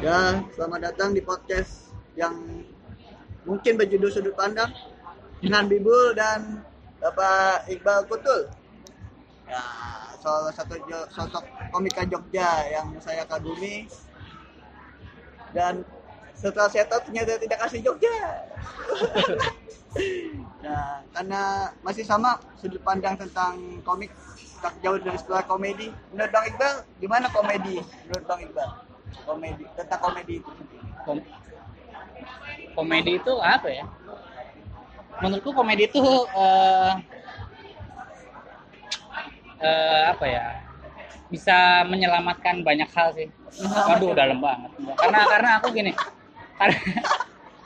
Ya, selamat datang di podcast yang mungkin berjudul sudut pandang dengan Bibul dan Bapak Iqbal Kutul. Ya, salah satu sosok komika Jogja yang saya kagumi. Dan setelah saya tahu ternyata tidak kasih Jogja. nah, karena masih sama sudut pandang tentang komik tak jauh dari setelah komedi. Menurut Bang Iqbal, gimana komedi? Menurut Bang Iqbal, komedi tentang komedi itu. Kom- komedi itu apa ya? Menurutku komedi itu eh, eh, apa ya? Bisa menyelamatkan banyak hal sih. Waduh, dalam banget. Karena karena aku gini. Karena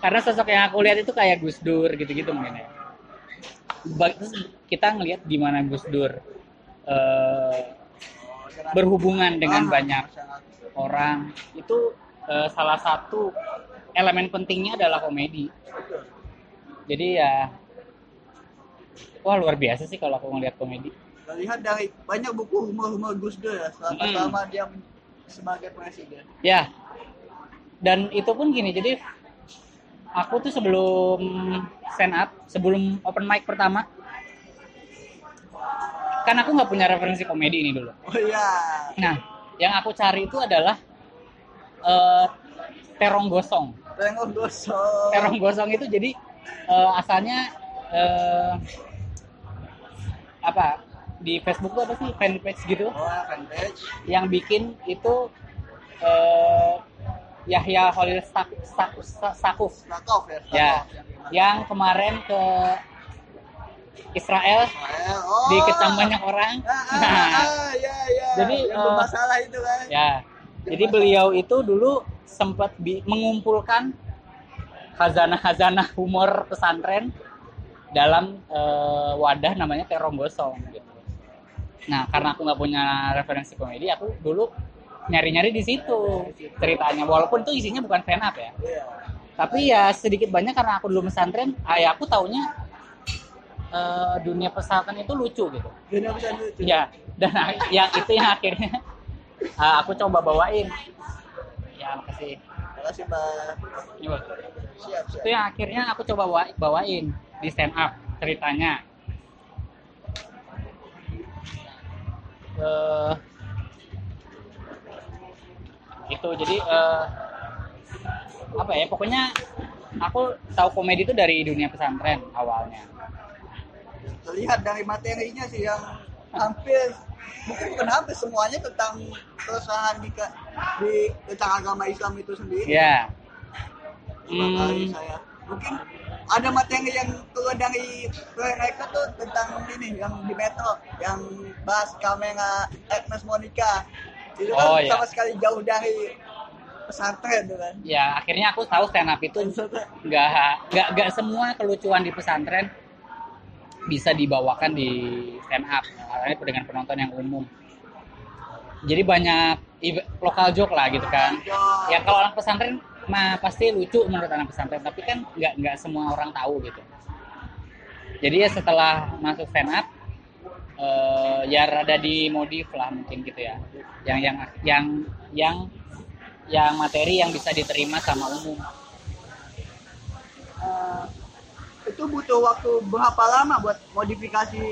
karena sosok yang aku lihat itu kayak Gus Dur gitu-gitu mungkin ya. Terus kita ngelihat gimana Gus Dur eh, berhubungan dengan Ah, banyak. Orang itu eh, salah satu elemen pentingnya adalah komedi. Jadi ya wah luar biasa sih kalau aku ngeliat komedi. Lihat dari banyak buku humor-humor Gus Dur ya selama Hmm. selama dia sebagai presiden. Ya. Dan itu pun gini, jadi aku tuh sebelum stand up, sebelum open mic pertama, kan aku nggak punya referensi komedi ini dulu. Oh iya. Nah, yang aku cari itu adalah eh, terong gosong. Tengok gosong. terong gosong itu jadi eh, asalnya eh, apa di Facebook tuh apa sih fanpage gitu Oh, ya, fanpage. yang bikin itu eh, Yahya Holil Stakuf Stakov ya. ya Stakov. yang kemarin ke Israel Israel. Oh. dikecam banyak orang Ah, ah, Nah, ah, ya, ya. Jadi, yang eh, bermasalah itu kan. ya jadi beliau itu dulu sempat mengumpulkan khazanah-khazanah humor pesantren dalam eh, wadah namanya terong gosong gitu. Nah, karena aku nggak punya referensi komedi, aku dulu nyari-nyari di situ ceritanya. Walaupun itu isinya bukan stand up ya. Iya. Tapi ya sedikit banyak karena aku dulu pesantren, ah, ya aku taunya eh, dunia pesantren itu lucu gitu. Dunia bisa lucu. Ya, dan yang itu yang akhirnya ah, aku coba bawain. Ya, makasih. Terima kasih, Mbak. Iya, Siap, siap. Itu yang akhirnya aku coba bawa- bawain di stand up ceritanya. Eh, itu jadi eh, apa ya pokoknya aku tahu komedi itu dari dunia pesantren awalnya terlihat dari materinya sih yang hampir mungkin bukan hampir semuanya tentang keresahan di, di tentang agama Islam itu sendiri. ya Beberapa kali Hmm. saya mungkin ada materi yang keluar dari mereka tuh tentang ini yang di Metro yang bahas kamera Agnes Monica itu kan Oh, iya. sama sekali jauh dari pesantren tuh kan. ya akhirnya aku tahu stand up itu nggak nggak nggak semua kelucuan di pesantren bisa dibawakan di stand up karena dengan penonton yang umum. Jadi banyak lokal joke lah gitu kan. Ya kalau orang pesantren mah pasti lucu menurut anak pesantren tapi kan nggak nggak semua orang tahu gitu. Jadi ya setelah masuk stand up eh, ya rada dimodif lah mungkin gitu ya. Yang yang yang yang yang materi yang bisa diterima sama umum. Eh, itu butuh waktu berapa lama buat modifikasi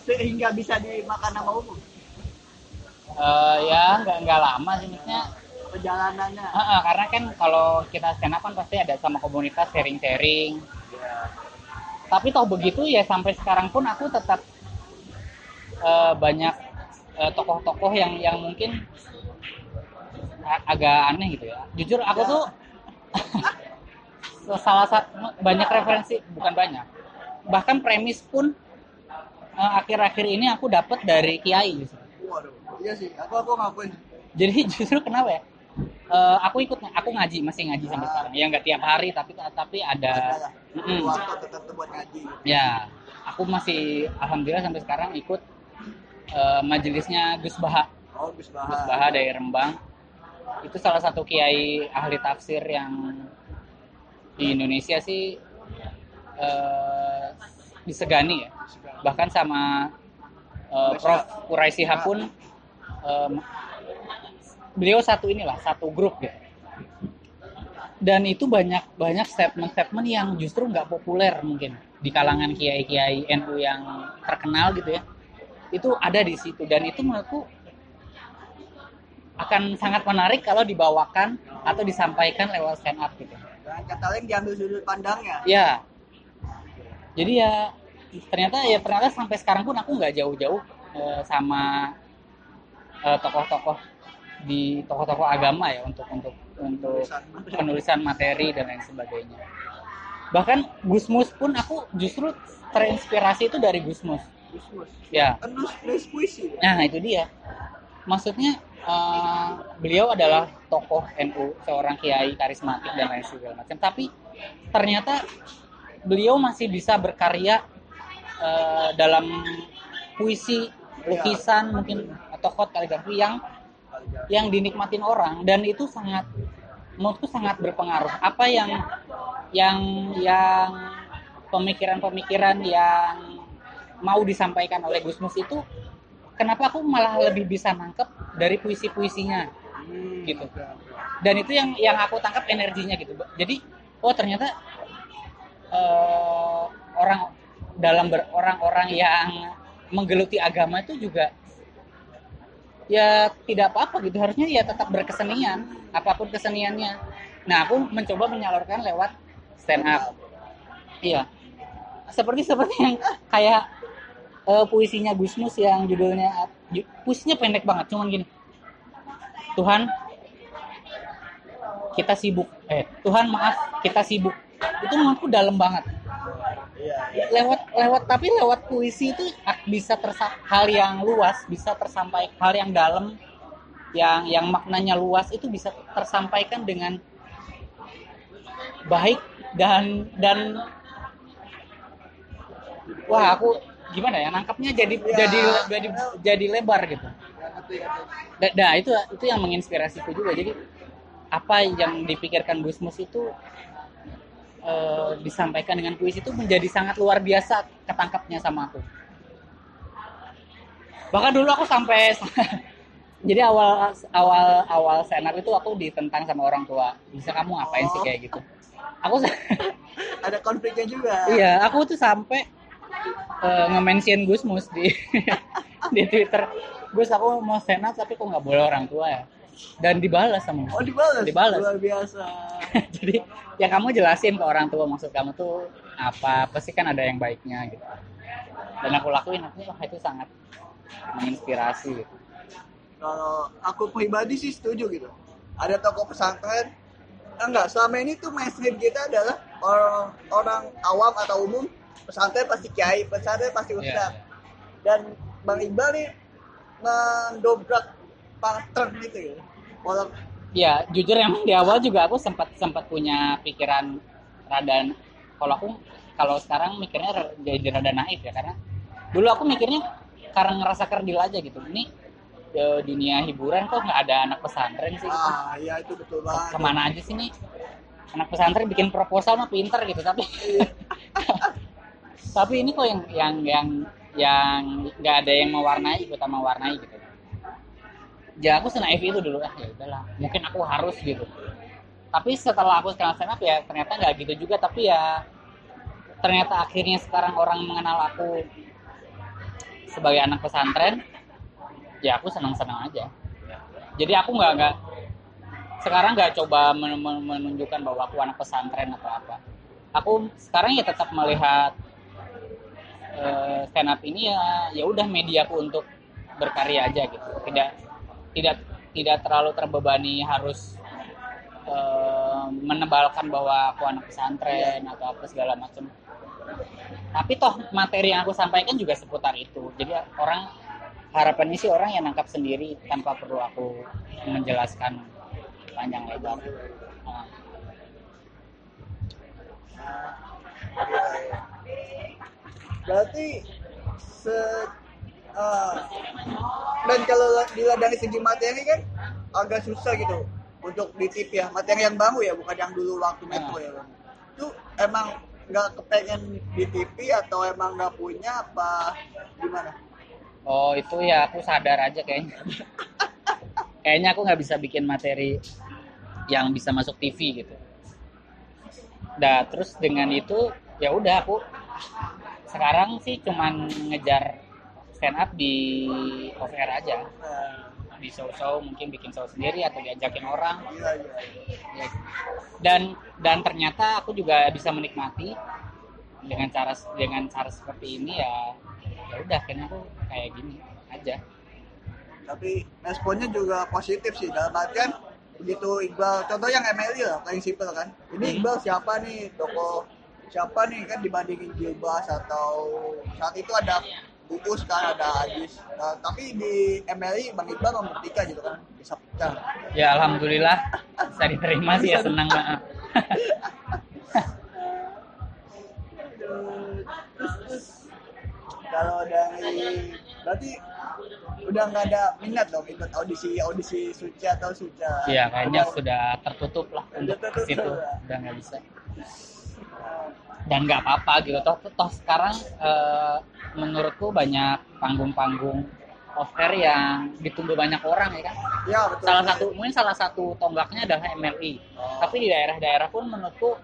sehingga bisa dimakan sama umum Eh, ya nggak nggak lama sih maksudnya. Perjalanannya. Heeh, karena kan kalau kita stand up kan pasti ada sama komunitas sharing-sharing. Tapi toh begitu ya sampai sekarang pun aku tetap eh, banyak eh, tokoh-tokoh yang yang mungkin agak aneh gitu ya. Jujur aku tuh salah satu banyak referensi bukan banyak. Bahkan premis pun eh, akhir-akhir ini aku dapat dari kiai gitu. waduh iya sih. Aku aku ngakuin. Jadi justru kenapa ya? Eh, aku ikut aku ngaji masih ngaji sampai sekarang. Ya nggak tiap hari tapi tapi ada. Mm-mm. waktu tertentu buat ngaji. Ya aku masih alhamdulillah sampai sekarang ikut eh, majelisnya Gus Baha. Oh Gus Gus Baha Baha dari Rembang. Itu salah satu kiai ahli tafsir yang di Indonesia sih eh, disegani ya. Bahkan sama eh, Prof. Shihab pun beliau satu inilah satu grup gitu dan itu banyak banyak statement-statement yang justru nggak populer mungkin di kalangan kiai-kiai NU yang terkenal gitu ya. Itu ada di situ dan itu menurutku akan sangat menarik kalau dibawakan atau disampaikan lewat stand up gitu Dan kata lain diambil sudut pandangnya. ya jadi ya ternyata ya ternyata sampai sekarang pun aku nggak jauh-jauh eh, sama eh, tokoh-tokoh di tokoh-tokoh agama ya untuk untuk untuk penulisan materi dan lain sebagainya bahkan Gusmus pun aku justru terinspirasi itu dari Gusmus Gusmus. ya Kan nulis, nulis puisi. ya? Nah, itu dia. Maksudnya eh, beliau adalah tokoh NU, seorang kiai karismatik dan lain segala macam. Tapi ternyata beliau masih bisa berkarya eh, dalam puisi, lukisan mungkin khot kaligrafi yang yang dinikmatin orang dan itu sangat menurutku sangat berpengaruh. Apa yang yang yang pemikiran-pemikiran yang mau disampaikan oleh Gusmus itu kenapa aku malah lebih bisa nangkep dari puisi-puisinya? Hmm, Gitu. dan itu yang yang aku tangkap energinya gitu. Jadi oh ternyata eh, orang dalam orang-orang yang menggeluti agama itu juga ya tidak apa-apa gitu. Harusnya ya tetap berkesenian apa pun keseniannya. Nah aku mencoba menyalurkan lewat stand up. Iya. Seperti seperti yang kayak eh, puisinya Gusmus yang judulnya ju- puisinya pendek banget cuman gini. Tuhan kita sibuk. Eh Tuhan maaf kita sibuk. Itu menurutku dalam banget. Iya, iya. lewat lewat tapi lewat puisi itu bisa tersa hal yang luas bisa tersampaikan hal yang dalam yang yang maknanya luas itu bisa tersampaikan dengan baik dan dan wah aku gimana ya nangkapnya jadi Ya. jadi jadi jadi lebar gitu Ya. Da- Nah, itu itu yang menginspirasiku juga. Jadi apa yang dipikirkan Gusmus itu eh, disampaikan dengan puisi itu menjadi sangat luar biasa ketangkapnya sama aku. Bahkan dulu aku sampai jadi awal awal awal senat itu aku ditentang sama orang tua. Bisa kamu ngapain sih Oh. kayak gitu? Aku Ada konfliknya juga. iya, aku tuh sampai eh, nge-mention Gusmus di di Twitter. Gus aku mau senat tapi kok nggak boleh orang tua ya? Dan dibalas sama Gus. Oh dibalas. Dibalas. Luar biasa. Jadi ya kamu jelasin ke orang tua maksud kamu tuh apa, pasti kan ada yang baiknya gitu. Dan aku lakuin, aku wah itu sangat menginspirasi gitu. Kalau aku pribadi sih setuju gitu. Ada tokoh pesantren. Enggak, selama ini tuh mainstream kita adalah orang orang awam atau umum pesantren pasti kiai, pesantren pasti Iya, ustaz. Dan Bang Iqbal nih mendobrak pattern gitu ya. Walau Ya, jujur emang di awal juga aku sempat sempat punya pikiran rada kalau aku kalau sekarang mikirnya jadi rada naif ya karena dulu aku mikirnya karena ngerasa kerdil aja gitu. Ini e, dunia hiburan kok nggak ada anak pesantren sih ah ya itu betul banget. Ke mana aja sih nih? Anak pesantren bikin proposal mah pinter gitu tapi tapi ini kok yang yang yang yang nggak ada yang mewarnai ikutan mewarnai gitu. Ya aku senaif itu dulu ah ya udahlah mungkin aku harus gitu. Tapi setelah aku sekarang stand up ya ternyata nggak gitu juga tapi ya ternyata akhirnya sekarang orang mengenal aku sebagai anak pesantren ya aku senang-senang aja. Jadi aku nggak nggak sekarang nggak coba men- men- menunjukkan bahwa aku anak pesantren atau apa. Aku sekarang ya tetap melihat eh, stand up ini ya ya udah mediaku untuk berkarya aja gitu. Tidak tidak tidak terlalu terbebani harus eh, menebalkan bahwa aku anak pesantren atau apa segala macam. Tapi toh materi yang aku sampaikan juga seputar itu. Jadi orang harapannya sih orang yang nangkap sendiri tanpa perlu aku menjelaskan panjang lebar. Nah, Berarti se ah, dan kalau dilihat dari segi materi kan agak susah gitu untuk di TV ya. Materi yang baru ya bukan yang dulu waktu metro ya. Bang. itu emang nggak kepengen di TV atau emang nggak punya apa gimana? Oh itu ya aku sadar aja kayaknya. Kayaknya aku nggak bisa bikin materi yang bisa masuk TV gitu. Nah, terus dengan itu ya udah aku sekarang sih cuman ngejar stand up di off air aja di show-show mungkin bikin show sendiri atau diajakin orang gila gila. ya. dan dan ternyata aku juga bisa menikmati dengan cara dengan cara seperti ini ya ya udah akhirnya aku kayak gini aja Tapi responnya juga positif sih dalam artian begitu Iqbal contoh yang MLI lah paling simpel kan. Ini Hmm. Iqbal siapa nih tokoh siapa nih kan dibandingin Gilbas atau saat itu ada Uus kan ada Ajis Nah, tapi di MLI Bang Iqbal membuktikan gitu kan bisa pecah. Ya alhamdulillah. Bisa diterima sih ya senang banget terus terus. Kalau dari berarti udah nggak ada minat dong ikut audisi audisi suci atau suca ya kayaknya Udah- sudah tertutup lah untuk situ. ya. udah nggak bisa dan nggak apa-apa gitu. Toh toh sekarang eh, menurutku banyak panggung-panggung off air yang ditunggu banyak orang ya kan? Ya betul. Salah satu mungkin salah satu tonggaknya adalah MLI Oh. tapi di daerah-daerah pun menurutku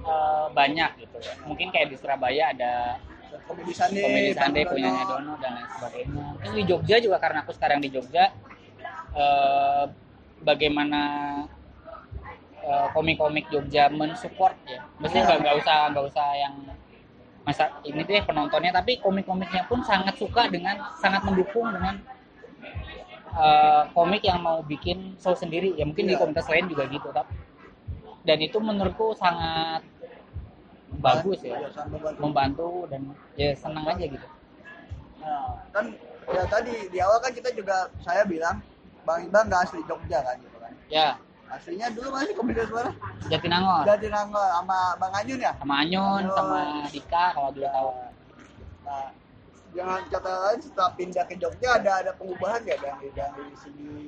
eh, banyak gitu. Mungkin kayak di Surabaya ada komedi sandi komedi Sande Bang punyanya Dono. Dan lain sebagainya. Terus di Jogja juga karena aku sekarang di Jogja eh, bagaimana eh, komik-komik Jogja mensupport ya. Maksudnya nggak nggak usah nggak usah yang masa ini deh penontonnya tapi komik-komiknya pun sangat suka dengan sangat mendukung dengan eh, komik yang mau bikin show sendiri. Ya mungkin di Iya. komunitas lain juga gitu tapi dan itu menurutku sangat bagus ya sangat membantu. membantu dan ya senang aja gitu. Nah, kan ya tadi di awal kan kita juga saya bilang Bang Iqbal nggak asli Jogja kan gitu kan. Ya aslinya dulu masih komedi suara Jatinangor. Jatinangor sama Bang Anyun ya? Sama Anyun Anyun. sama Dika kalau dulu tahu. Nah, jangan kata lain setelah pindah ke Jogja ada ada pengubahan nggak dari dari segi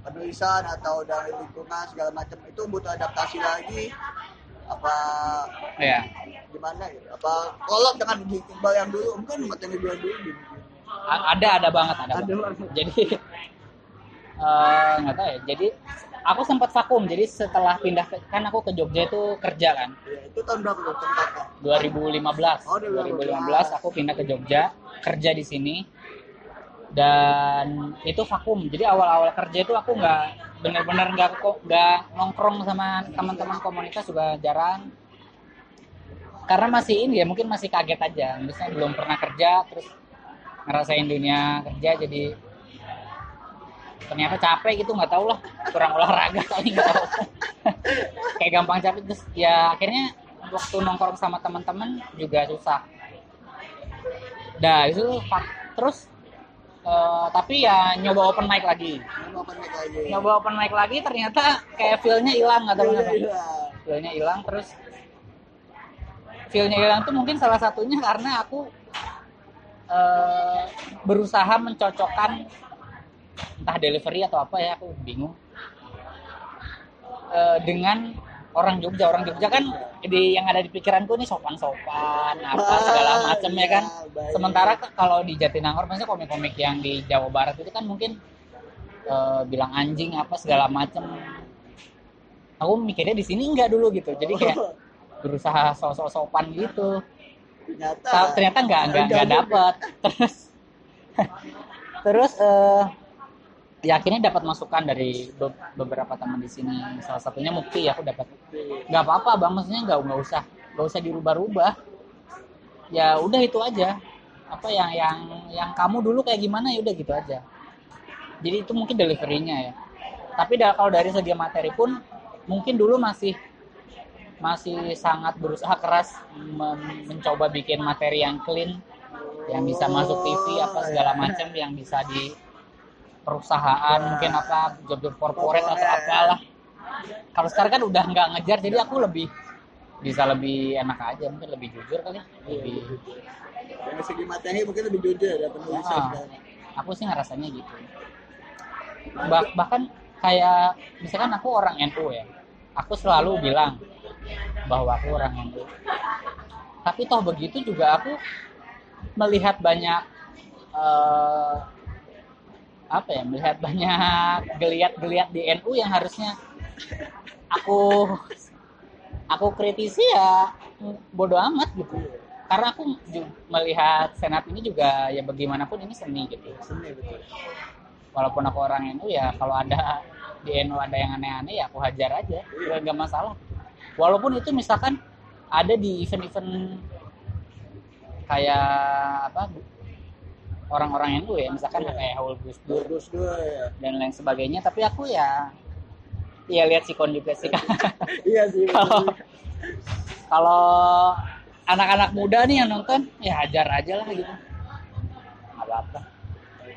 penulisan atau dari lingkungan segala macam? Itu butuh adaptasi lagi. Apa ya gimana gitu? Apa kolok dengan Iqbal yang dulu. Mungkin materi dulu gitu. A- ada ada banget ada, Ada banget. banget. jadi eh, nggak tahu ya. Jadi aku sempat vakum. Jadi setelah pindah ke, kan aku ke Jogja itu kerja kan. Ya, itu tahun berapa tuh? Tempatnya 2015 Oh, 2015 aku pindah ke Jogja kerja di sini. Dan itu vakum. Jadi awal-awal kerja itu aku nggak benar-benar nggak kok nggak nongkrong sama teman-teman komunitas juga jarang. Karena masih ini ya mungkin masih kaget aja. Misalnya belum pernah kerja terus ngerasain dunia kerja jadi ternyata capek gitu nggak tahu lah. Kurang olahraga kali nggak tahu. Kayak gampang capek terus ya akhirnya waktu nongkrong sama teman-teman juga susah. Nah itu terus eh, tapi ya nyoba open mic lagi. Ini mau pendek lagi. Nyoba open mic lagi ternyata kayak feel-nya hilang atau Iya, kenapa. Feel-nya hilang terus feel-nya hilang tuh mungkin salah satunya karena aku eh, berusaha mencocokkan entah delivery atau apa ya aku bingung. Eh, dengan orang Jogja orang Jogja kan di yang ada di pikiranku nih sopan-sopan apa segala macam ya kan. baik. sementara kalau di Jatinangor maksudnya komik-komik yang di Jawa Barat itu kan mungkin eh, bilang anjing apa segala macam aku mikirnya di sini enggak dulu gitu jadi kayak Oh, berusaha sosok sopan gitu. Ternyata Ta- ternyata nggak nggak nggak juga. dapet. Terus. Terus eh ya akhirnya dapat masukan dari be- beberapa teman di sini. Salah satunya Mukti aku dapat. Nggak apa-apa bang. Maksudnya nggak nggak usah nggak usah dirubah-rubah. Ya udah itu aja. Apa yang yang yang kamu dulu kayak gimana ya udah gitu aja. Jadi itu mungkin deliverynya ya. Tapi da- kalau dari segi materi pun mungkin dulu masih masih sangat berusaha keras men- mencoba bikin materi yang clean yang bisa masuk TV apa segala macam yang bisa di perusahaan mungkin apa job-job corporate atau apalah kalau sekarang kan udah nggak ngejar jadi aku lebih bisa lebih enak aja mungkin lebih jujur kali lebih dari segi materi mungkin lebih jujur ya penulisan Ah. sekarang. aku sih ngerasanya gitu Bah- bahkan kayak misalkan aku orang NU ya aku selalu bilang bahwa aku orang NU tapi toh begitu juga aku melihat banyak eh, apa ya melihat banyak geliat-geliat di NU yang harusnya aku aku kritisi ya bodoh amat gitu. Karena aku melihat senat ini juga ya bagaimanapun ini seni gitu. Seni betul. Walaupun aku orang NU ya kalau ada di NU ada yang aneh-aneh ya aku hajar aja nggak nggak masalah. Walaupun itu misalkan ada di event-event kayak apa orang-orang NU ya misalkan Iya. kayak Haul Gus Dur Gus Dur ya dan lain sebagainya tapi aku ya ya lihat sikon juga sih. Iya sih kalau anak-anak muda nih yang nonton ya hajar aja lah gitu. Nggak apa-apa.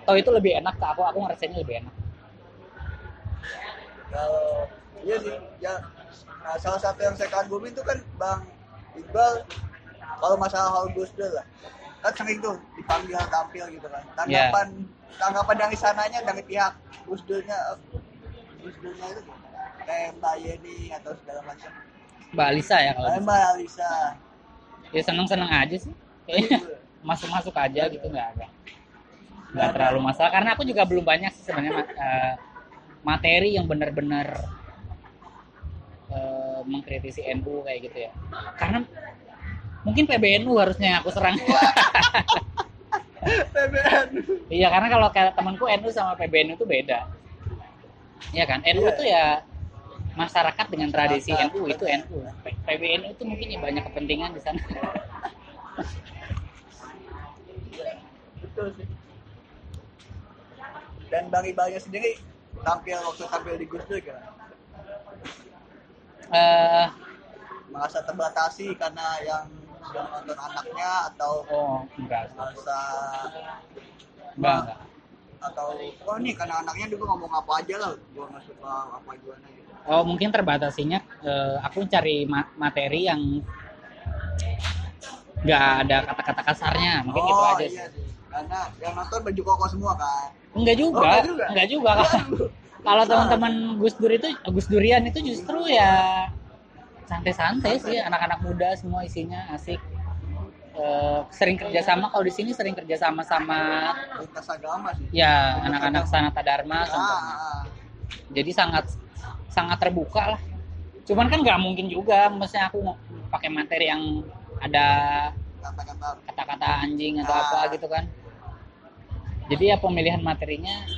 Toh itu lebih enak ke aku aku ngerasainnya lebih enak. Kalau iya sih ya. Nah, salah satu yang saya kagumi itu kan bang Iqbal. Kalau masalah hal Gus Dur lah kan sering tuh dipanggil tampil gitu kan. Tanggapan tanggapan dari sananya dari pihak Gus Durnya eh, Gus Durnya itu kayak Mbak Yeni atau segala macam. Mbak Alisa ya kalau Eh, bisa. Mbak Alisa. Ya seneng-seneng aja sih. Kayaknya masuk-masuk aja gitu nggak ada. Nggak terlalu masalah. Karena aku juga belum banyak sih sebenarnya eh, materi yang benar-benar eh, mengkritisi NU kayak gitu ya. Karena mungkin PBNU harusnya yang aku serang. PBN iya karena kalau kayak temanku NU sama PBNU itu beda. Iya kan? NU Iya. itu ya masyarakat dengan tradisi Masyarakat, NU itu NU PBNU itu mungkin ya banyak kepentingan di sana. Betul sih. Dan Bang Iqbalnya sendiri tampil waktu tampil di Gus Dur eh merasa terbatasi karena yang sudah nonton anaknya atau oh enggak merasa enggak enggak atau oh nih karena anaknya juga ngomong apa aja lah gua nggak suka apa gimana gitu Oh mungkin terbatasinya eh, aku cari ma- materi yang nggak ada kata-kata kasarnya mungkin oh gitu aja sih. iya sih karena yang nonton baju koko semua kan Enggak juga, Oh, enggak juga? enggak juga. Kalau teman-teman Gus Dur itu Gus Durian itu justru ya santai-santai sih, anak-anak muda semua isinya asik. Eh, sering kerjasama kalau di sini sering kerjasama sama lintas agama sih. Ya anak-anak Sanata Dharma contohnya. ah, jadi sangat sangat terbuka lah. Cuman kan nggak mungkin juga maksudnya aku pakai materi yang ada kata-kata kata-kata anjing atau Ah. apa gitu kan. Jadi ya pemilihan materinya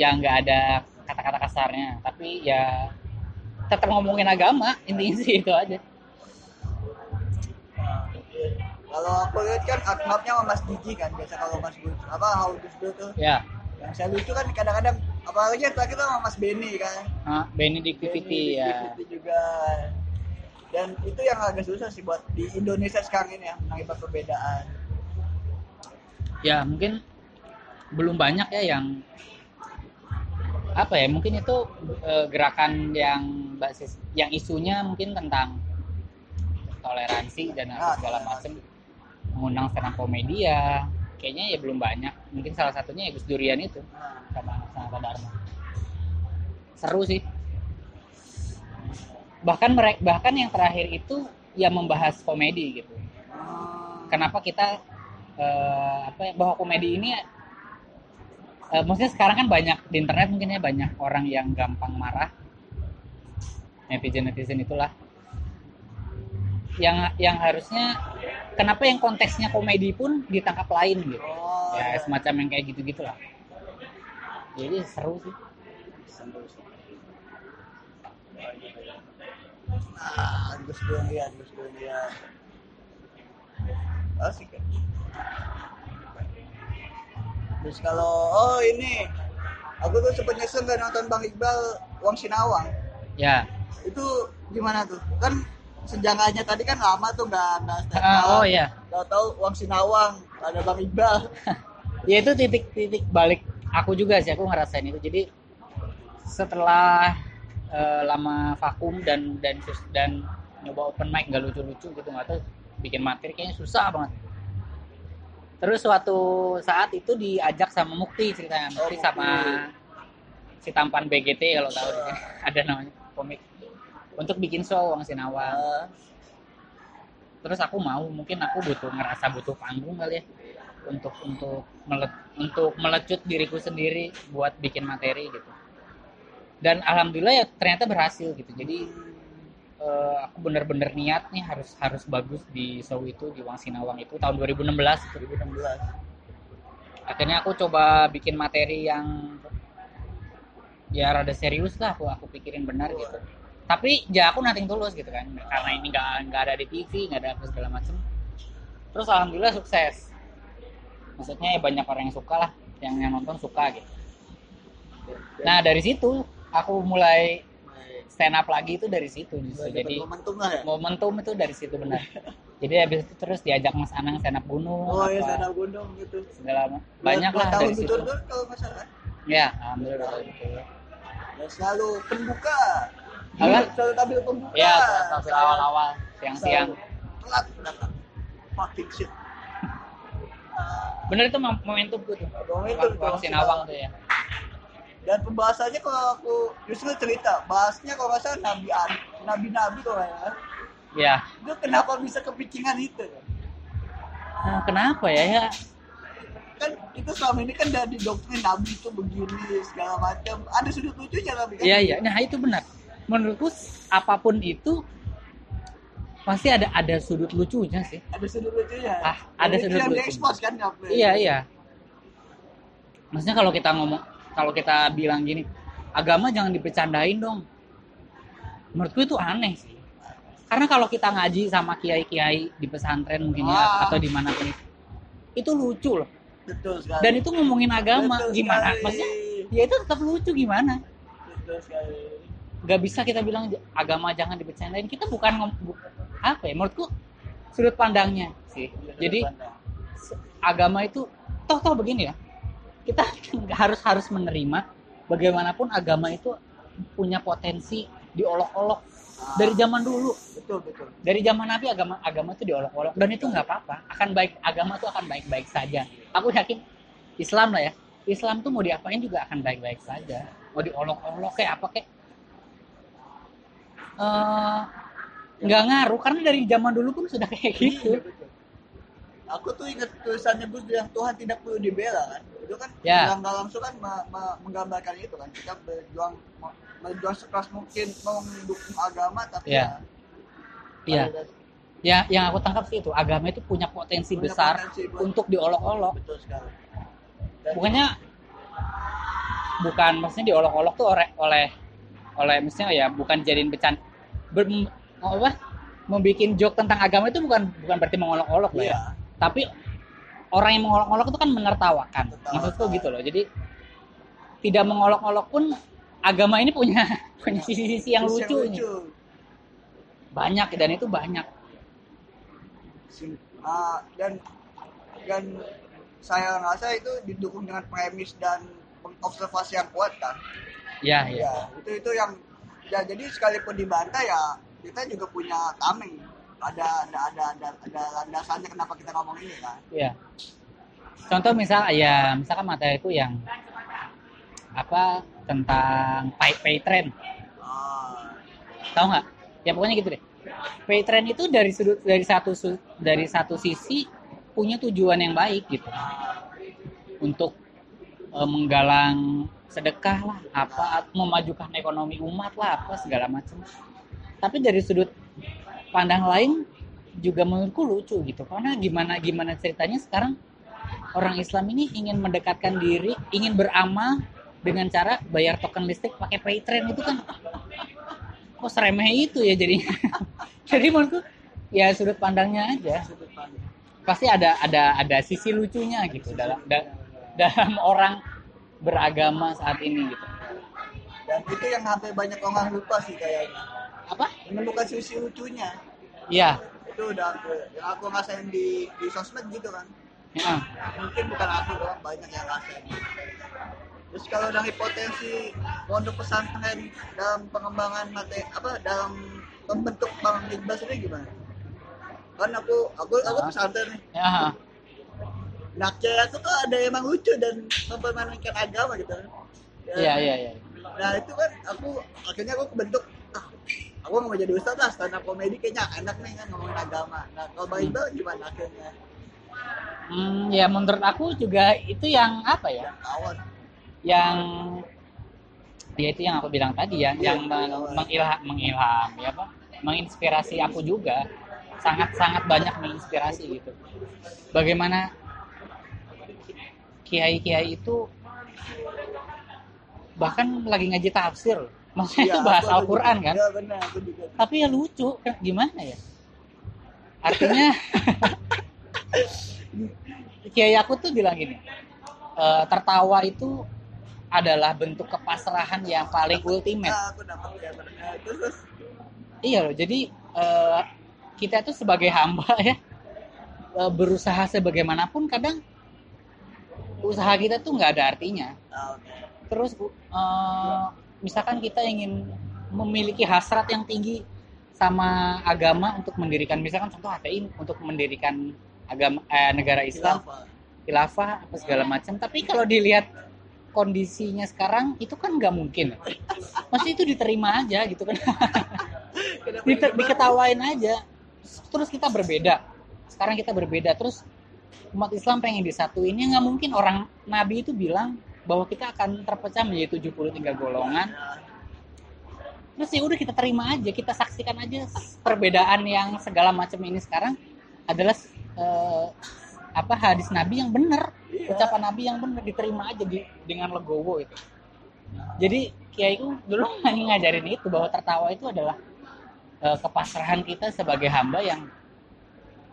ya nggak ada kata-kata kasarnya. Tapi ya tetap ngomongin agama intinya sih itu aja. Kalau aku lihat kan akrabnya sama Mas Gigi kan biasa kalau Mas Gus apa How Dur tuh. Ya. Yang saya lucu kan kadang-kadang apalagi yang terakhir sama Mas Benny kan. Nah, Benedictivity ya. Benedictivity juga. Dan itu yang agak susah sih buat di Indonesia sekarang ini ya mengakibat perbedaan. Ya mungkin belum banyak ya yang apa ya mungkin itu eh, gerakan yang basis yang isunya mungkin tentang toleransi dan apa Ah, segala macam. Mengundang stand up komedi ya kayaknya ya belum banyak. Mungkin salah satunya ya Gus Durian itu nah, sama Sanata Dharma. Seru sih. Bahkan mereka bahkan yang terakhir itu ya membahas komedi gitu. Hmm, kenapa kita eh, apa ya, bahwa komedi ini eh, maksudnya sekarang kan banyak di internet mungkin ya banyak orang yang gampang marah. Netizen netizen itulah. Yang yang harusnya kenapa yang konteksnya komedi pun ditangkap lain gitu? Oh, ya iya. semacam yang kayak gitu gitulah jadi seru sih. Ah Gus Durian Gus Durian asik kan terus kalau oh ini aku tuh sempet nyesel gak nonton Bang Iqbal Wang Sinawang? Ya. Itu gimana tuh? Kan sejarahnya tadi kan lama tuh nggak nggak stand up. oh ya tahu-tahu Wang Sinawang ada Bang Iqbal. Ya itu titik-titik balik aku juga sih aku ngerasain itu. Jadi setelah eh, lama vakum dan dan dan nyoba open mic nggak lucu-lucu gitu nggak tahu bikin materi kayaknya susah banget terus suatu saat itu diajak sama Mukti ceritanya Oh, Mukti Mukti. sama si tampan BGT kalau tahu ada namanya komik. Untuk bikin show Wang Sinawang Ah, terus aku mau mungkin aku butuh ngerasa butuh panggung kali ya. Untuk untuk melet, untuk melecut diriku sendiri buat bikin materi gitu. Dan alhamdulillah ya ternyata berhasil gitu. Jadi eh, aku bener-bener niat nih harus harus bagus di show itu di Wang Sinawang itu tahun 2016 itu 2016 akhirnya aku coba bikin materi yang ya rada serius lah aku aku pikirin benar gitu. Tapi ya aku nating tulus gitu kan karena ini nggak nggak ada di TV nggak ada apa segala macem. Terus alhamdulillah sukses. Maksudnya ya banyak orang yang suka lah yang yang nonton suka gitu. Nah dari situ aku mulai stand up lagi itu dari situ justru jadi momentum lah ya. momentum itu dari situ benar. Jadi habis itu terus diajak Mas Anang stand up gunung oh ya apa, sana gunung gitu. Segala banyak lah tahun dari situ. betul kalau nggak salah. Ya alhamdulillah gitu. dan selalu pembuka. Apa? selalu tampil pembuka. Ya tampil awal-awal siang-siang. Telat datang. Fucking shit bener itu mom- momentum tuh. Tuh Momentum tuh, Wang Sinawang tuh ya dan pembahasannya kalau aku justru cerita bahasnya kalau nggak salah nabi nabi nabi kalau salah ya. Itu kenapa bisa kepikiran itu? Nah, kenapa ya? Ya. Kan itu selama ini kan dari doktrin nabi itu begini segala macam. Ada sudut lucunya nabi kan? Iya iya nah itu benar. Menurutku apa pun itu pasti ada ada sudut lucunya sih. Ada sudut lucunya. Ah, ada itu sudut yang lucu. diekspos kan iya iya. Maksudnya kalau kita ngomong kalau kita bilang gini agama jangan dipecandain dong. Menurutku itu aneh sih. Karena kalau kita ngaji sama kiai-kiai di pesantren mungkin ya Ah. atau di mana pun itu, lucu loh. Betul sekali. Dan itu ngomongin agama Betul gimana? sekali. maksudnya ya itu tetap lucu gimana? Betul sekali. Nggak bisa kita bilang agama jangan dibercandain kita bukan apa ya menurutku sudut pandangnya sih. Jadi se- agama itu toh toh begini ya kita harus harus menerima bagaimanapun agama itu punya potensi diolok-olok. Dari zaman dulu. Betul betul. Dari zaman Nabi agama agama itu diolok-olok. Dan itu nggak apa-apa. Akan baik agama itu akan baik-baik saja. Aku yakin Islam lah ya. Islam tuh mau diapain juga akan baik-baik saja. Mau diolok-olok kayak apa kayak. Eh, nggak ngaruh. Karena dari zaman dulu pun sudah kayak gitu. Iya, betul. Aku tuh ingat tulisannya Gus yang Tuhan tidak perlu dibela kan? Itu kan Ya. yang nggak langsung kan me- me- menggambarkan itu kan. Kita berjuang berjuang sekeras mungkin mendukung agama tapi Ya. Iya. ada- ya yang aku tangkap sih itu agama itu punya potensi Punya besar potensi buat- untuk diolok-olok. Betul sekali. Dan bukannya bukan maksudnya diolok-olok tuh oleh oleh oleh misalnya ya bukan jadiin becan ber, apa? Membikin joke tentang agama itu bukan bukan berarti mengolok-olok lah ya. Iya tapi orang yang mengolok-olok itu kan menertawakan. Maksudku gitu loh. Jadi tidak mengolok-olok pun agama ini punya punya sisi-sisi yang Terus lucu, nih. banyak dan itu banyak. Ah, dan dan saya rasa itu didukung dengan premis dan observasi yang kuat kan? Ya ya ya itu itu yang ya jadi sekalipun dibantah ya kita juga punya tameng ada ada ada ada, ada landasannya kenapa kita ngomong ini kan ya contoh misal ya misalkan materiku yang apa tentang pay, pay trend Ah, tahu nggak? Ya pokoknya gitu deh. Pay trend itu dari sudut dari satu dari satu sisi punya tujuan yang baik gitu. Untuk eh, menggalang sedekah lah apa memajukan ekonomi umat lah apa segala macam. Tapi dari sudut pandang lain juga menurutku lucu gitu. Karena gimana gimana ceritanya sekarang orang Islam ini ingin mendekatkan diri ingin beramal dengan cara bayar token listrik pakai pay trend itu kan. Kok seremeh itu ya jadi jadi menurutku ya sudut pandangnya aja. Sudut pandang. pasti ada ada ada sisi lucunya gitu dalam da- dalam orang beragama saat ini gitu. Dan itu yang hampir banyak orang lupa sih kayaknya. Apa? Menemukan sisi lucunya iya. Itu udah aku yang aku ngerasain di di sosmed gitu kan. Ya. mungkin bukan aku doang banyak yang ngerasain. Terus kalau dari potensi pondok pesantren dalam pengembangan materi apa dalam membentuk bang Iqbal sendiri gimana? Kan aku aku aku Ah. pesantren nih. Ya. Nah cewek aku tuh ada emang lucu dan mempermainkan agama gitu kan. Ya. iya iya iya. nah itu kan aku akhirnya aku kebentuk ah aku mau jadi ustadz lah stand up komedi kayaknya enak nih kan ngomongin agama nah kalau bang. Iqbal gimana akhirnya Hmm, ya menurut aku juga itu yang apa ya? kawan Yang ya itu yang aku bilang tadi ya, Iya, yang meng- kawan. mengilham, mengilham ya apa? Menginspirasi aku juga. Sangat-sangat banyak menginspirasi gitu. Bagaimana kiai-kiai itu bahkan lagi ngaji tafsir. Maksudnya itu Iya, bahas aku- aku Al-Qur'an kan? iya benar aku juga Tapi ya lucu, gimana ya? Artinya kiai aku tuh bilang gini, "Eh, tertawa itu adalah bentuk kepasrahan yang paling ultimate. Nah, aku dapat ya benar terus Iya loh, jadi eh, kita tuh sebagai hamba ya eh, berusaha sebagaimanapun kadang usaha kita tuh nggak ada artinya. ah, oke. Terus eh, misalkan kita ingin memiliki hasrat yang tinggi sama agama untuk mendirikan misalkan contoh HTI untuk mendirikan agama eh, negara Islam Khilafah. apa segala macam. Tapi kalau dilihat kondisinya sekarang itu kan nggak mungkin. Pasti itu diterima aja gitu kan. Diketawain aja. Terus kita berbeda. Sekarang kita berbeda. Terus umat Islam pengen disatuin. Ya nggak mungkin orang Nabi itu bilang bahwa kita akan terpecah menjadi 73 golongan. Terus ya udah kita terima aja kita saksikan aja perbedaan yang segala macam ini sekarang adalah eh, apa hadis Nabi yang benar Iya. ucapan Nabi yang benar diterima aja di, dengan legowo itu. Jadi kiaiku dulu ngajarin itu bahwa tertawa itu adalah eh, kepasrahan kita sebagai hamba yang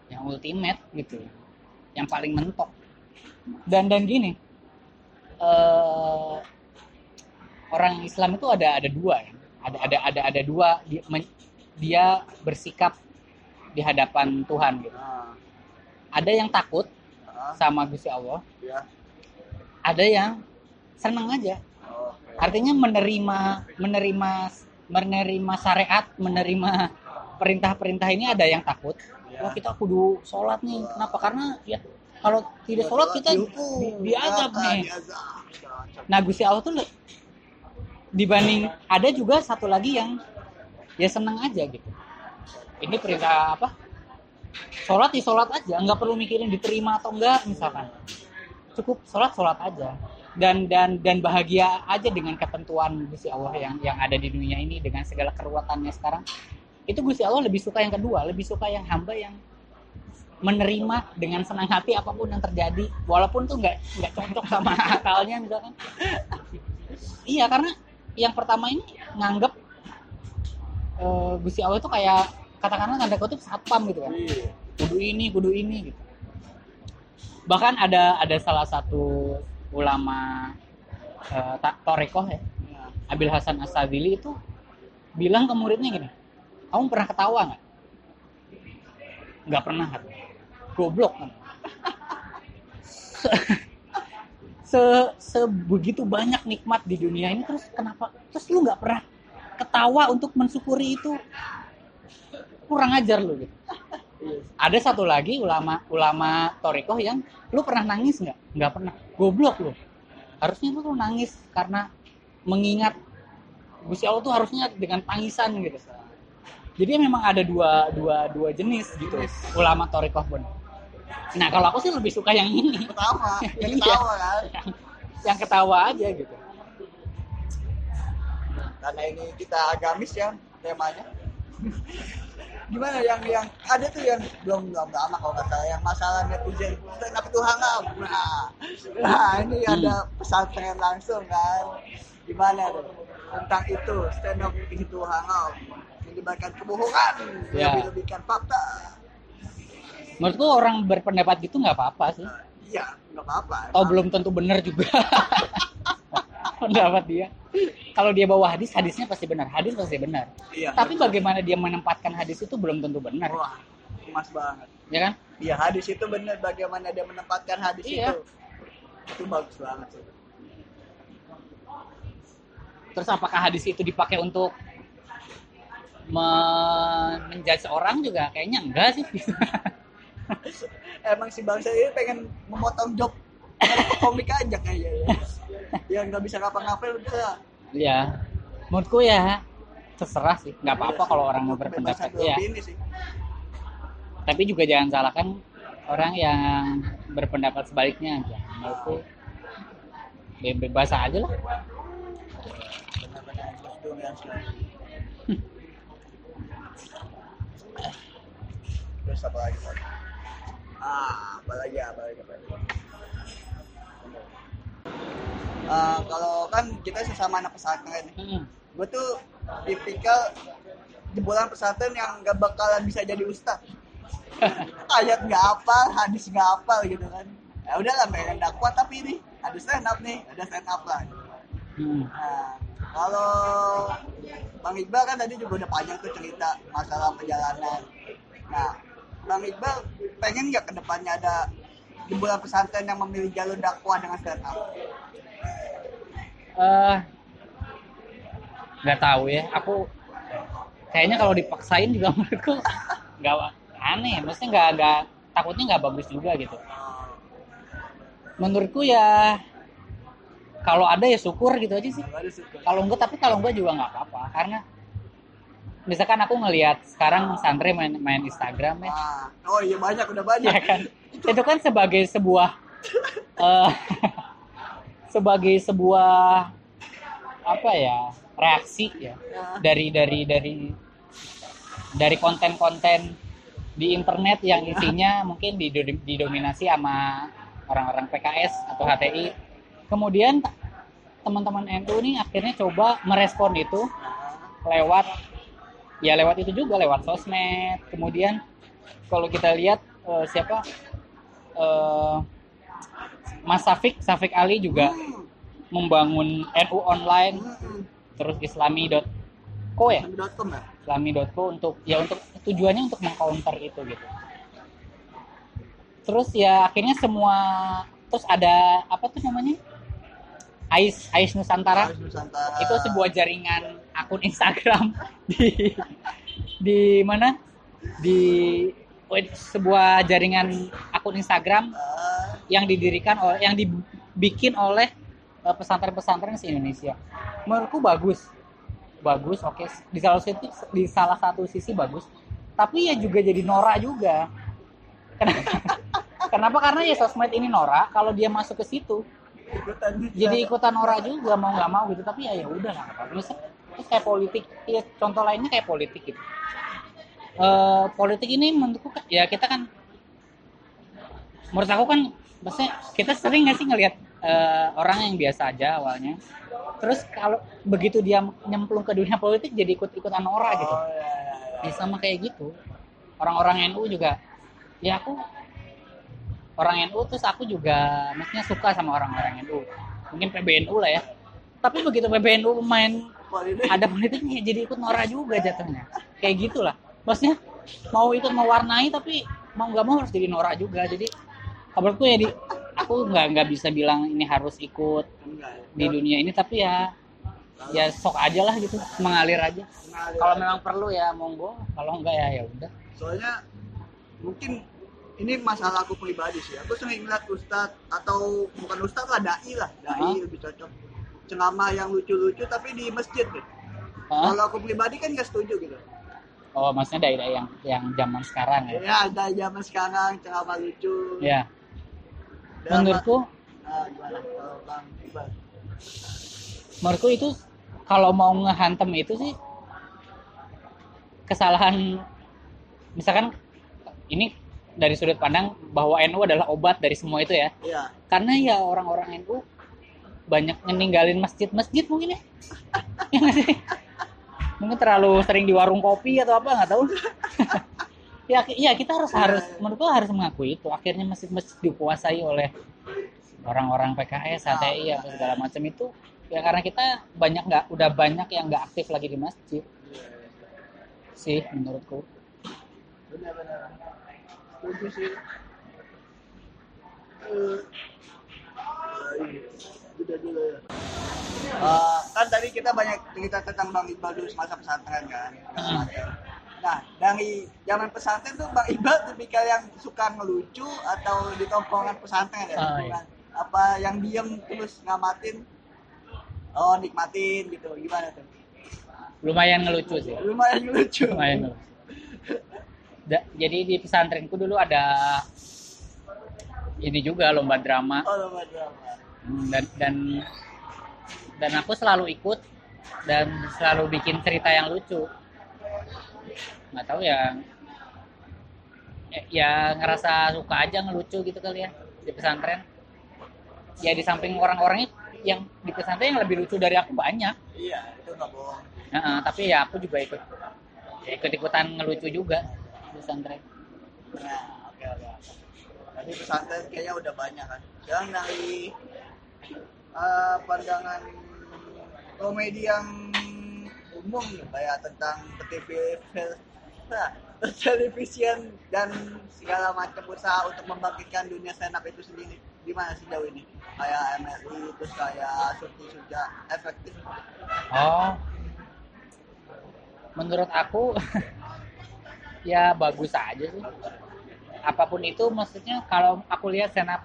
yang ultimate gitu yang paling mentok. Dan dan gini eh, orang Islam itu ada ada dua ya. ada ada ada ada dua. Dia, men- dia bersikap di hadapan Tuhan gitu. Nah, ada yang takut ah, sama Gusti Allah. Ya. ada yang seneng aja. Oh, artinya menerima menerima menerima syariat menerima perintah-perintah ini ada yang takut. Ya. wah kita kudu sholat nih. Kenapa? Karena ya kalau tidak sholat kita diazab nih. Nah Gusti Allah tuh dibanding ada juga satu lagi yang ya seneng aja gitu. Ini perintah apa? Sholat di sholat aja nggak perlu mikirin diterima atau enggak misalkan. Cukup sholat sholat aja. Dan dan dan bahagia aja dengan ketentuan Gusti Allah yang yang ada di dunia ini dengan segala keruwetannya sekarang. Itu Gusti Allah lebih suka yang kedua lebih suka yang hamba yang menerima dengan senang hati apa pun yang terjadi walaupun tuh nggak nggak cocok sama akalnya misalkan. Iya karena yang pertama ini nganggep eh, Gusti Allah itu kayak katakanlah tanda kutip satpam gitu kan. Iya. kudu ini kudu ini gitu. Bahkan ada ada salah satu ulama eh, ta- Torekoh ya Nah, Abil Hasan Asadili itu bilang ke muridnya gini kamu pernah ketawa nggak? Nggak pernah kan goblok kan Se- se sebegitu banyak nikmat di dunia ini terus kenapa terus lu nggak pernah ketawa untuk mensyukuri itu? Kurang ajar lu gitu. Ada satu lagi ulama ulama torikoh yang lu pernah nangis nggak? Nggak pernah. Goblok lu. Harusnya lu tuh nangis karena mengingat Gusti Allah tuh harusnya dengan tangisan gitu. Jadi memang ada dua dua dua jenis gitu. Ulama torikoh pun nah kalau aku sih lebih suka yang ini Pertama, yang Iya. ketawa kan. yang, yang ketawa aja gitu Karena ini kita agamis ya temanya. Gimana yang yang ada tuh yang belum belum lama kalau nggak salah yang masalah netizen up itu hangout. Nah, nah ini Hmm. ada pesantren langsung kan. Gimana tuh tentang itu stand up itu hangout menyebarkan kebohongan, Ya. lebih-lebihkan fakta. Menurutku orang berpendapat gitu nggak apa-apa sih Nah, Iya, nggak apa-apa. atau belum tentu benar juga pendapat dia kalau dia bawa hadis hadisnya pasti benar hadis pasti benar Iya. tapi bagaimana dia menempatkan hadis itu belum tentu benar Wah, emas banget. ya kan Iya, hadis itu benar bagaimana dia menempatkan hadis Iya. itu. Itu bagus banget sih. terus apakah hadis itu dipakai untuk men- menjudge orang juga kayaknya enggak sih Emang si bangsa ini pengen memotong job komik aja kayaknya. Ya nggak bisa ngapa-ngapain udah. ya menurutku ya terserah sih nggak apa-apa kalau orang mau berpendapat ya sih. tapi juga jangan salahkan orang yang berpendapat sebaliknya aja menurutku be- bebas aja lah terus apa lagi? Ah apa lagi apa lagi apa lagi Ah, kalau kan kita sesama anak pesantren Hmm. gue tuh tipikal jebolan pesantren yang gak bakalan bisa jadi ustad ayat nggak hafal hadis nggak hafal gitu kan ya udah lah pengen dakwah tapi ini ada stand up nih ada stand up lah Hmm. Nah, kalau Bang Iqbal kan tadi juga udah panjang tuh cerita masalah perjalanan. Nah, Bang Iqbal pengen nggak ke depannya ada jebolan pesantren yang memilih jalur dakwah dengan stand up? Eh, nggak tahu ya. Aku kayaknya kalau dipaksain juga menurutku nggak aneh. Maksudnya nggak nggak takutnya nggak bagus juga gitu. Menurutku ya kalau ada ya syukur gitu aja sih. Kalau enggak tapi kalau enggak juga nggak apa-apa. Karena misalkan aku ngelihat sekarang santri main main Instagram ya. Ah, oh iya banyak udah banyak. ya kan? Itu kan sebagai sebuah eh, sebagai sebuah apa ya reaksi ya. Ya. dari dari dari dari konten-konten di internet yang isinya mungkin dido- didominasi sama orang-orang PKS atau HTI kemudian teman-teman NU ini akhirnya coba merespon itu lewat ya lewat itu juga lewat sosmed kemudian kalau kita lihat eh, siapa eh, Mas Safik Safik Ali juga membangun NU online terus islami.co ya. .com ya? islami.co untuk ya untuk tujuannya untuk mengcounter itu gitu terus ya akhirnya semua terus ada apa tuh namanya Ais Ais Nusantara Harus Nusantara. itu sebuah jaringan akun Instagram di di mana di oh, sebuah jaringan akun Instagram yang didirikan oleh yang dibikin oleh eh, pesantren-pesantren se Indonesia. Menurutku bagus, bagus, oke. Di salah satu di salah satu sisi bagus, tapi ya juga jadi norak juga. Kenapa? Kenapa? Karena ya sosmed ini norak. Kalau dia masuk ke situ, ikutan jadi ikutan norak juga mau nggak mau gitu. Tapi ya ya udah lah. apa-apa. Terus, kayak politik, ya contoh lainnya kayak politik gitu. Eh, politik ini menurutku kan- ya kita kan menurut aku kan maksudnya kita sering nggak sih ngelihat eh, orang yang biasa aja awalnya. Terus kalau begitu dia nyemplung ke dunia politik jadi ikut-ikutan norak gitu. Oh, iya, iya, iya. ya sama kayak gitu. Orang-orang NU juga ya aku orang NU terus aku juga maksudnya suka sama orang-orang NU mungkin PBNU lah ya. Tapi begitu PBNU main Politik. ada politiknya jadi ikut norak juga jatuhnya. Kayak gitulah. Maksudnya mau ikut mewarnai tapi mau nggak mau harus jadi norak juga. Jadi kabarku ya di aku nggak nggak bisa bilang ini harus ikut Enggak di dunia ini tapi ya ya sok aja lah gitu. Mengalir aja. Mengalir. kalau memang perlu ya monggo. Kalau enggak ya ya udah. Soalnya mungkin ini masalah aku pribadi sih. Aku sering ngeliat ustad atau bukan ustad lah dai lah. Dai Hah? lebih cocok ceramah yang lucu-lucu tapi di masjid gitu. Hah? kalau aku pribadi kan gak setuju gitu. Oh maksudnya daerah yang yang zaman sekarang ya? Ya ada zaman sekarang ceramah lucu. Ya Dan- menurutku Ah, gimana? Kalau bang Iqbal? Menurutku itu kalau mau ngehantem itu sih kesalahan misalkan ini dari sudut pandang bahwa NU adalah obat dari semua itu ya. Iya. Karena ya orang-orang NU banyak meninggalin masjid-masjid mungkin ya. Ya mungkin terlalu sering di warung kopi atau apa nggak tahu. Ya iya kita harus harus menurutku harus mengakui itu. Akhirnya masjid-masjid dikuasai oleh orang-orang PKS, HTI atau segala macam itu. Ya karena kita banyak nggak udah banyak yang nggak aktif lagi di masjid. Sih menurutku. Benar-benar. Setuju sih. Eh, udah dulu. Ya Eh, kan tadi kita banyak cerita tentang Bang Iqbal dulu semasa pesantren kan. Hmm. nah dari zaman pesantren tuh Bang Iqbal tipikal yang suka ngelucu atau di tongkrongan pesantren ya? Oh, Bukan? Apa yang diem terus ngamatin? Oh nikmatin gitu. Gimana tuh? Lumayan ngelucu sih. Lumayan lucu lumayan ngelucu. Da- jadi di pesantrenku dulu ada ini juga lomba drama. Oh, lomba drama. Dan dan dan aku selalu ikut dan selalu bikin cerita yang lucu nggak tahu ya ya- ya ngerasa suka aja ngelucu gitu kali ya di pesantren ya di samping orang-orangnya yang di pesantren yang lebih lucu dari aku banyak Iya, itu nggak bohong. Heeh, tapi ya aku juga ikut ya ikut ikutan ngelucu juga di pesantren Nah, oke oke. Tadi pesantren kayaknya udah banyak kan. Yang dari eh, pandangan komedi yang umum nih, kayak tentang TV, nah, televisian dan segala macam usaha untuk membangkitkan dunia stand up itu sendiri. Gimana sejauh ini? Kayak MRI, terus kayak Surti Suja, efektif. Oh. Menurut aku ya bagus aja sih. Apa pun itu maksudnya kalau aku lihat stand up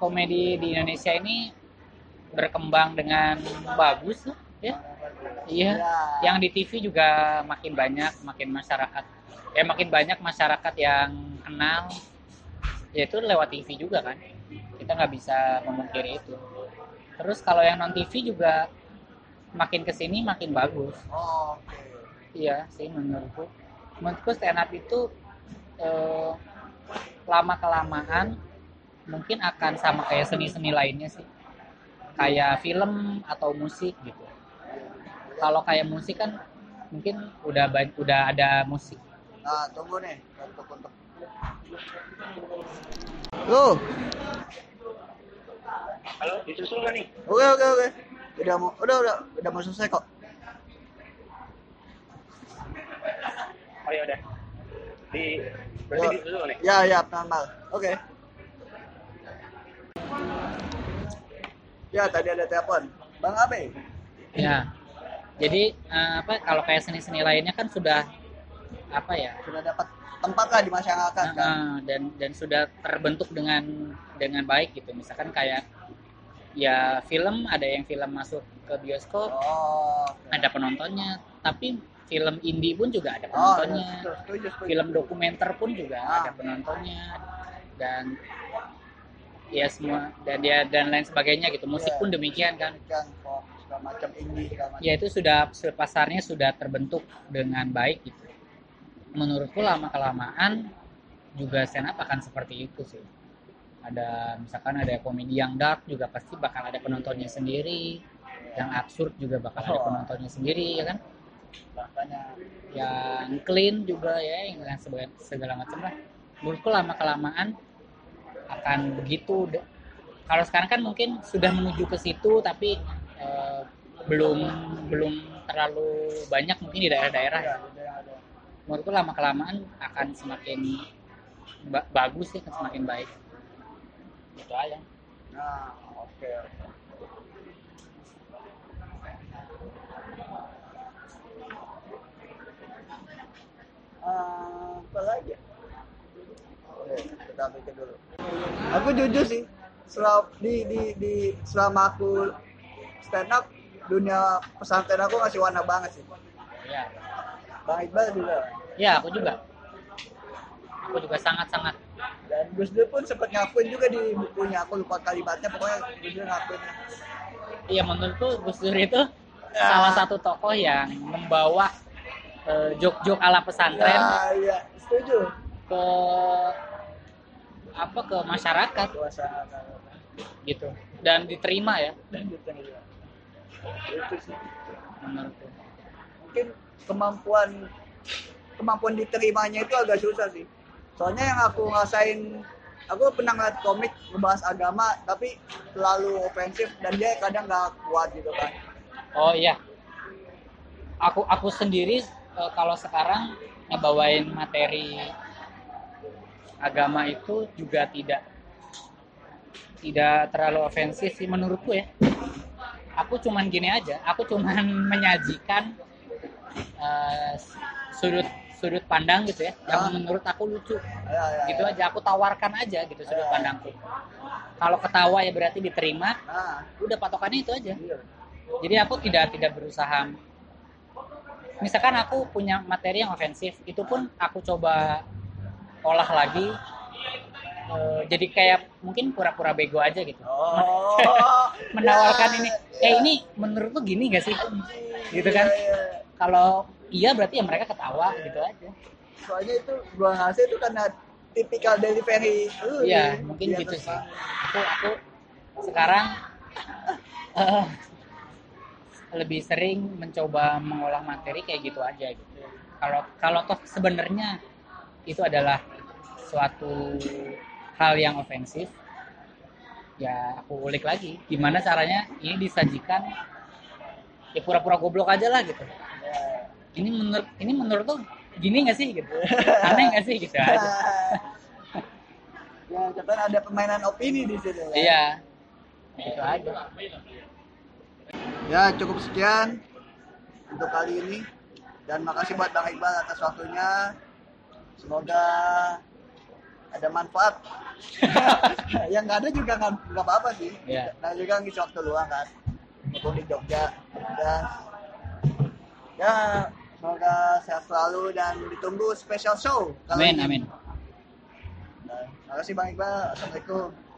komedi di Indonesia ini berkembang dengan bagus ya. Iya. Ya. Yang di TV juga makin banyak, makin masyarakat. Ya makin banyak masyarakat yang kenal. Ya itu lewat TV juga kan. Kita nggak bisa memungkiri itu. Terus kalau yang non TV juga makin ke sini makin bagus. Oh, iya sih menurutku. Menurutku stand up itu eh, lama kelamaan mungkin akan sama kayak seni-seni lainnya sih kayak film atau musik gitu kalau kayak musik kan mungkin udah ba- udah ada musik Nah, tunggu nih untuk untuk. Loh, Halo, disusul nggak nih? oke oke oke. Udah mau udah udah udah mau selesai kok. Oh ya udah. Di berarti Yo. disusul nih. Ya ya normal. Oke. Ya tadi ada telepon. Bang Abe. ya jadi eh, apa kalau kayak seni-seni lainnya kan sudah apa ya Sudah dapat tempat lah di masyarakat kan. Dan dan sudah terbentuk dengan dengan baik gitu misalkan kayak ya film ada yang film masuk ke bioskop Oh. ada penontonnya tapi film indie pun juga ada Oh, penontonnya ya, setuju, setuju. film dokumenter pun juga Ah. ada penontonnya dan ya semua. Dan dia dan lain sebagainya gitu. Musik Iya. pun demikian kan. Pop segala macam indie segala macam. ya itu sudah pasarnya sudah terbentuk dengan baik gitu. Menurutku lama kelamaan juga stand up akan seperti itu sih. Ada misalkan ada komedi yang dark juga pasti bakal ada penontonnya sendiri. Yang absurd juga bakal ada Oh. penontonnya sendiri ya kan? Makanya. Yang clean juga ya yang segala, segala macam lah. Menurutku lama kelamaan akan begitu kalau sekarang kan mungkin sudah menuju ke situ tapi eh, belum belum terlalu banyak mungkin di daerah-daerah menurutku lama kelamaan akan semakin ba- bagus sih akan semakin baik itu aja Nah, oke. oke. Ah, apa lagi? Ya? Kita pikir dulu. Aku jujur sih, selama di di di selama aku stand up dunia pesantren aku ngasih warna banget sih. ya Bang Iqbal juga. ya aku juga aku juga sangat sangat Dan Gus Dur pun sempat ngakuin juga di bukunya. Aku lupa kalimatnya, pokoknya Gus Dur ngakuin. Iya menurutku Gus Dur itu salah satu tokoh yang membawa eh, jok-jok ala pesantren Ya, iya, setuju. ke apa ke masyarakat gitu dan diterima ya dan diterima. Itu sih. menurutku. mungkin kemampuan kemampuan diterimanya itu agak susah sih soalnya yang aku ngerasain aku pernah ngeliat komik ngebahas agama tapi terlalu ofensif dan dia kadang nggak kuat gitu kan Oh iya. Aku aku sendiri eh, kalau sekarang ngebawain materi agama itu juga tidak tidak terlalu ofensif sih menurutku ya. Aku cuman gini aja, aku cuman menyajikan eh, sudut sudut pandang gitu ya, yang Ah. menurut aku lucu. ya, ya, Gitu ya. aja, aku tawarkan aja gitu sudut Ah. pandangku. Kalau ketawa ya berarti diterima, nah udah patokannya itu aja iya jadi aku tidak tidak berusaha misalkan aku punya materi yang ofensif itu pun aku coba olah lagi eh, jadi kayak mungkin pura-pura bego aja gitu Oh. menawarkan Ya, ini ya. eh ini menurut lu gini gak sih gitu kan? Iya, iya. kalau iya berarti ya mereka ketawa gitu aja Soalnya itu gua ngasih itu karena tipikal delivery lu iya nih. mungkin Di gitu sih aku aku sekarang eh, lebih sering mencoba mengolah materi kayak gitu aja gitu kalau kalau toh sebenarnya itu adalah suatu hal yang ofensif. Ya aku ulik lagi gimana caranya ini disajikan? Ya pura-pura goblok aja lah gitu. Ini menurut ini menurut tuh gini gak sih gitu? Aneh gak sih gitu? Aja ya cepat ada permainan opini di situ ya. iya. Gitu aja. Ya cukup sekian untuk kali ini. Dan makasih buat Bang Iqbal atas waktunya. Semoga ada manfaat. yang nggak ada juga nggak apa-apa sih. Iya. Nah juga ngisi waktu luang kan. Mumpung di Jogja. Dan ya semoga sehat selalu dan ditunggu special show. kali amin amin Nah, makasih Bang Iqbal. Assalamualaikum.